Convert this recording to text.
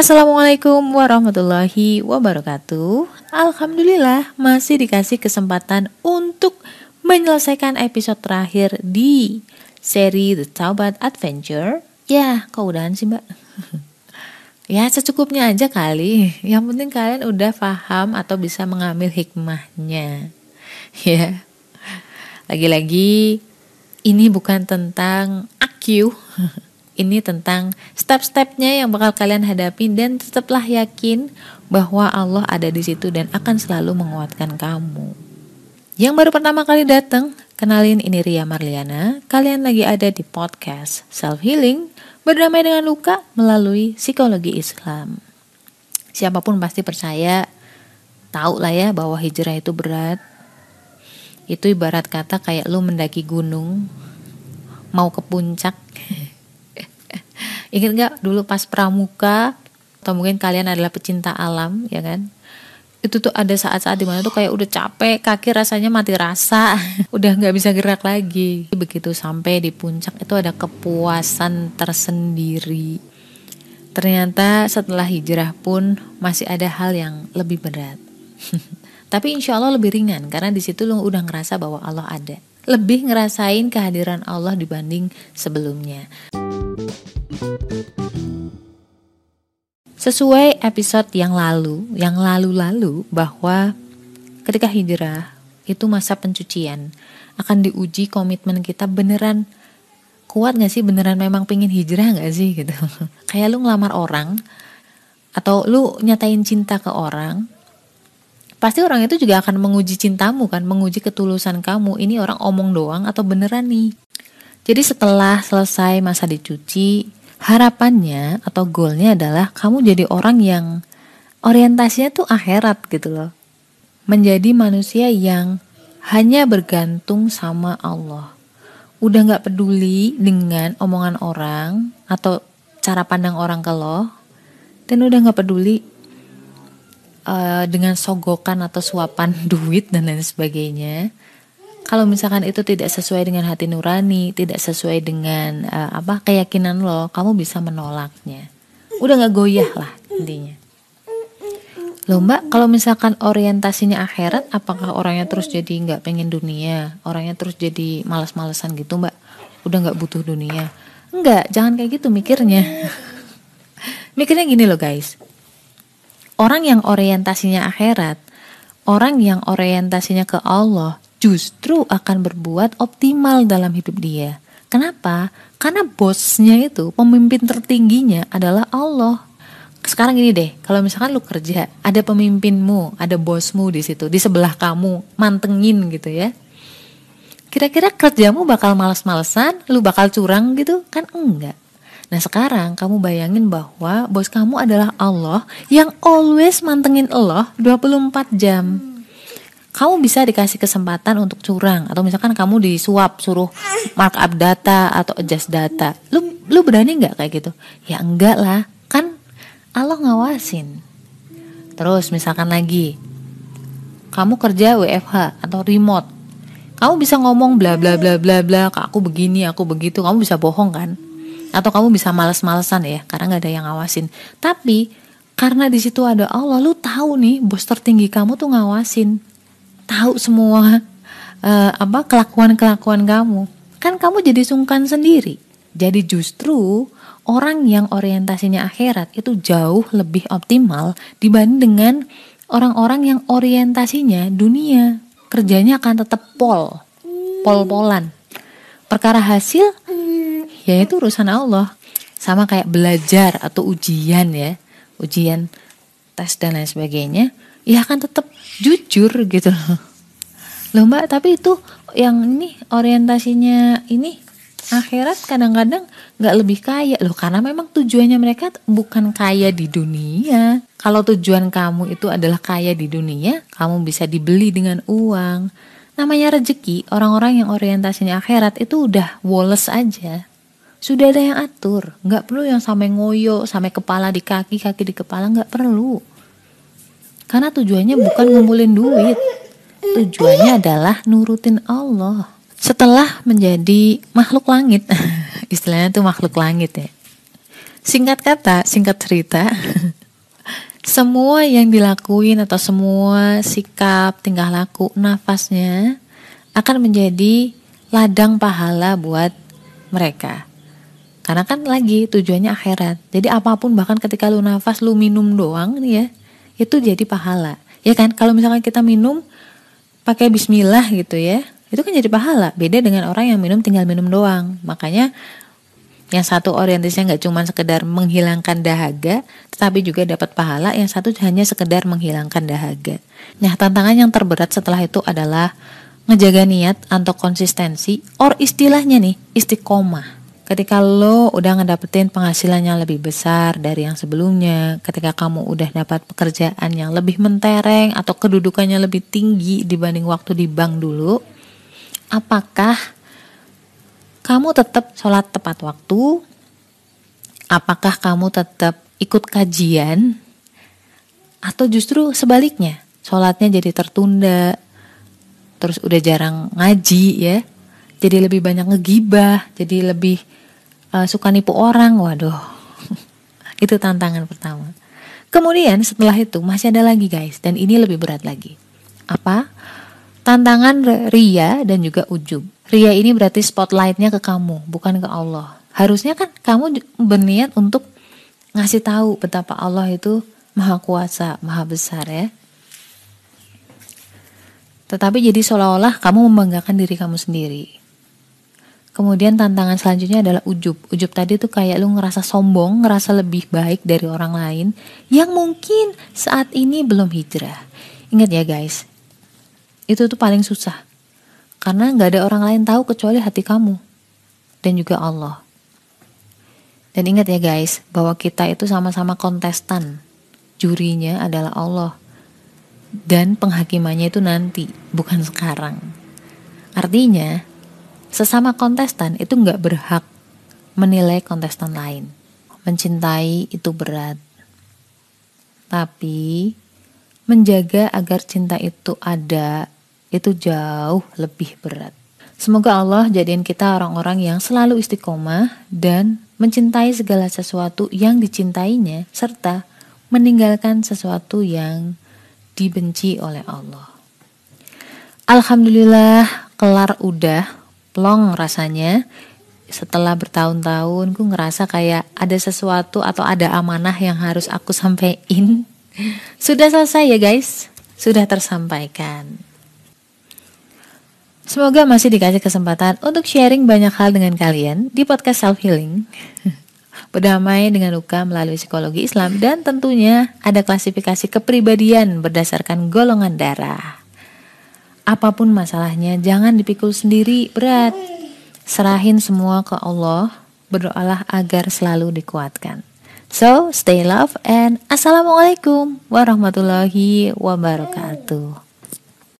Assalamualaikum warahmatullahi wabarakatuh. Alhamdulillah masih dikasih kesempatan untuk menyelesaikan episode terakhir di seri The Taubat Adventure. Ya, kau udahan sih mbak. ya secukupnya aja kali. Yang penting kalian udah paham atau bisa mengambil hikmahnya. Ya. Lagi-lagi ini bukan tentang AQ ini tentang step-stepnya yang bakal kalian hadapi dan tetaplah yakin bahwa Allah ada di situ dan akan selalu menguatkan kamu. Yang baru pertama kali datang, kenalin ini Ria Marliana. Kalian lagi ada di podcast Self Healing, berdamai dengan luka melalui psikologi Islam. Siapa pun pasti percaya, tahu lah ya bahwa hijrah itu berat. Itu ibarat kata kayak lu mendaki gunung, mau ke puncak, Ingat nggak dulu pas pramuka atau mungkin kalian adalah pecinta alam ya kan? Itu tuh ada saat-saat di mana tuh kayak udah capek, kaki rasanya mati rasa, udah nggak bisa gerak lagi. Begitu sampai di puncak itu ada kepuasan tersendiri. Ternyata setelah hijrah pun masih ada hal yang lebih berat. Tapi insya Allah lebih ringan karena di situ lo udah ngerasa bahwa Allah ada. Lebih ngerasain kehadiran Allah dibanding sebelumnya. Sesuai episode yang lalu, yang lalu-lalu bahwa ketika hijrah itu masa pencucian. Akan diuji komitmen kita beneran kuat gak sih? Beneran memang pingin hijrah gak sih gitu. Kayak lu ngelamar orang atau lu nyatain cinta ke orang pasti orang itu juga akan menguji cintamu kan? Menguji ketulusan kamu. Ini orang omong doang atau beneran nih? Jadi setelah selesai masa dicuci harapannya atau goalnya adalah kamu jadi orang yang orientasinya tuh akhirat gitu loh. Menjadi manusia yang hanya bergantung sama Allah. Udah gak peduli dengan omongan orang atau cara pandang orang ke lo. Dan udah gak peduli uh, dengan sogokan atau suapan duit dan lain sebagainya kalau misalkan itu tidak sesuai dengan hati nurani, tidak sesuai dengan uh, apa keyakinan lo, kamu bisa menolaknya. Udah nggak goyah lah intinya. Loh mbak, kalau misalkan orientasinya akhirat, apakah orangnya terus jadi nggak pengen dunia, orangnya terus jadi malas-malesan gitu mbak? Udah nggak butuh dunia? Enggak, jangan kayak gitu mikirnya. mikirnya gini loh guys. Orang yang orientasinya akhirat, orang yang orientasinya ke Allah, justru akan berbuat optimal dalam hidup dia. Kenapa? Karena bosnya itu, pemimpin tertingginya adalah Allah. Sekarang gini deh, kalau misalkan lu kerja, ada pemimpinmu, ada bosmu di situ, di sebelah kamu, mantengin gitu ya. Kira-kira kerjamu bakal males-malesan, lu bakal curang gitu? Kan enggak. Nah sekarang kamu bayangin bahwa bos kamu adalah Allah yang always mantengin Allah 24 jam kamu bisa dikasih kesempatan untuk curang. Atau misalkan kamu disuap suruh markup data atau adjust data. Lu lu berani nggak kayak gitu? Ya enggak lah. Kan Allah ngawasin. Terus misalkan lagi kamu kerja WFH atau remote. Kamu bisa ngomong bla bla bla bla bla aku begini aku begitu. Kamu bisa bohong kan? Atau kamu bisa males-malesan ya karena nggak ada yang ngawasin. Tapi karena di situ ada Allah lu tahu nih bos tertinggi kamu tuh ngawasin tahu semua uh, apa kelakuan-kelakuan kamu, kan kamu jadi sungkan sendiri. Jadi justru orang yang orientasinya akhirat itu jauh lebih optimal dibanding dengan orang-orang yang orientasinya dunia. Kerjanya akan tetap pol, pol-polan. Perkara hasil ya itu urusan Allah. Sama kayak belajar atau ujian ya, ujian tes dan lain sebagainya ya kan tetap jujur gitu. Loh loh mbak tapi itu yang ini orientasinya ini akhirat kadang-kadang nggak lebih kaya. Loh karena memang tujuannya mereka bukan kaya di dunia. Kalau tujuan kamu itu adalah kaya di dunia kamu bisa dibeli dengan uang. Namanya rezeki orang-orang yang orientasinya akhirat itu udah woles aja. Sudah ada yang atur. Nggak perlu yang sampai ngoyo sampai kepala di kaki kaki di kepala nggak perlu karena tujuannya bukan ngumpulin duit. Tujuannya adalah nurutin Allah. Setelah menjadi makhluk langit, istilahnya tuh makhluk langit ya. Singkat kata, singkat cerita, semua yang dilakuin atau semua sikap, tingkah laku, nafasnya akan menjadi ladang pahala buat mereka. Karena kan lagi tujuannya akhirat. Jadi apa pun bahkan ketika lu nafas lu minum doang nih ya, itu jadi pahala. Ya kan? Kalau misalkan kita minum pakai bismillah gitu ya, itu kan jadi pahala. Beda dengan orang yang minum tinggal minum doang. Makanya yang satu orientasinya nggak cuma sekedar menghilangkan dahaga, tetapi juga dapat pahala. Yang satu hanya sekedar menghilangkan dahaga. Nah, tantangan yang terberat setelah itu adalah ngejaga niat atau konsistensi, or istilahnya nih, istiqomah. Ketika lo udah ngedapetin penghasilan yang lebih besar dari yang sebelumnya, ketika kamu udah dapat pekerjaan yang lebih mentereng atau kedudukannya lebih tinggi dibanding waktu di bank dulu, apakah kamu tetap sholat tepat waktu? Apakah kamu tetap ikut kajian? Atau justru sebaliknya, sholatnya jadi tertunda, terus udah jarang ngaji ya, jadi lebih banyak ngegibah, jadi lebih uh, suka nipu orang, waduh, itu tantangan pertama. Kemudian setelah itu masih ada lagi guys, dan ini lebih berat lagi. Apa? Tantangan ria dan juga ujub. Ria ini berarti spotlightnya ke kamu, bukan ke Allah. Harusnya kan kamu berniat untuk ngasih tahu betapa Allah itu maha kuasa, maha besar ya. Tetapi jadi seolah-olah kamu membanggakan diri kamu sendiri. Kemudian tantangan selanjutnya adalah ujub. Ujub tadi tuh kayak lu ngerasa sombong, ngerasa lebih baik dari orang lain yang mungkin saat ini belum hijrah. Ingat ya guys, itu tuh paling susah karena nggak ada orang lain tahu kecuali hati kamu dan juga Allah. Dan ingat ya guys, bahwa kita itu sama-sama kontestan. Jurinya adalah Allah. Dan penghakimannya itu nanti, bukan sekarang. Artinya, sesama kontestan itu nggak berhak menilai kontestan lain. Mencintai itu berat. Tapi, menjaga agar cinta itu ada itu jauh lebih berat. Semoga Allah jadikan kita orang-orang yang selalu istiqomah dan mencintai segala sesuatu yang dicintainya serta meninggalkan sesuatu yang dibenci oleh Allah. Alhamdulillah kelar udah plong rasanya setelah bertahun-tahun ku ngerasa kayak ada sesuatu atau ada amanah yang harus aku sampaikan. Sudah selesai ya guys, sudah tersampaikan. Semoga masih dikasih kesempatan untuk sharing banyak hal dengan kalian di podcast Self Healing. Berdamai dengan luka melalui psikologi Islam dan tentunya ada klasifikasi kepribadian berdasarkan golongan darah. Apa pun masalahnya, jangan dipikul sendiri berat. Serahin semua ke Allah, berdoalah agar selalu dikuatkan. So, stay love and Assalamualaikum warahmatullahi wabarakatuh.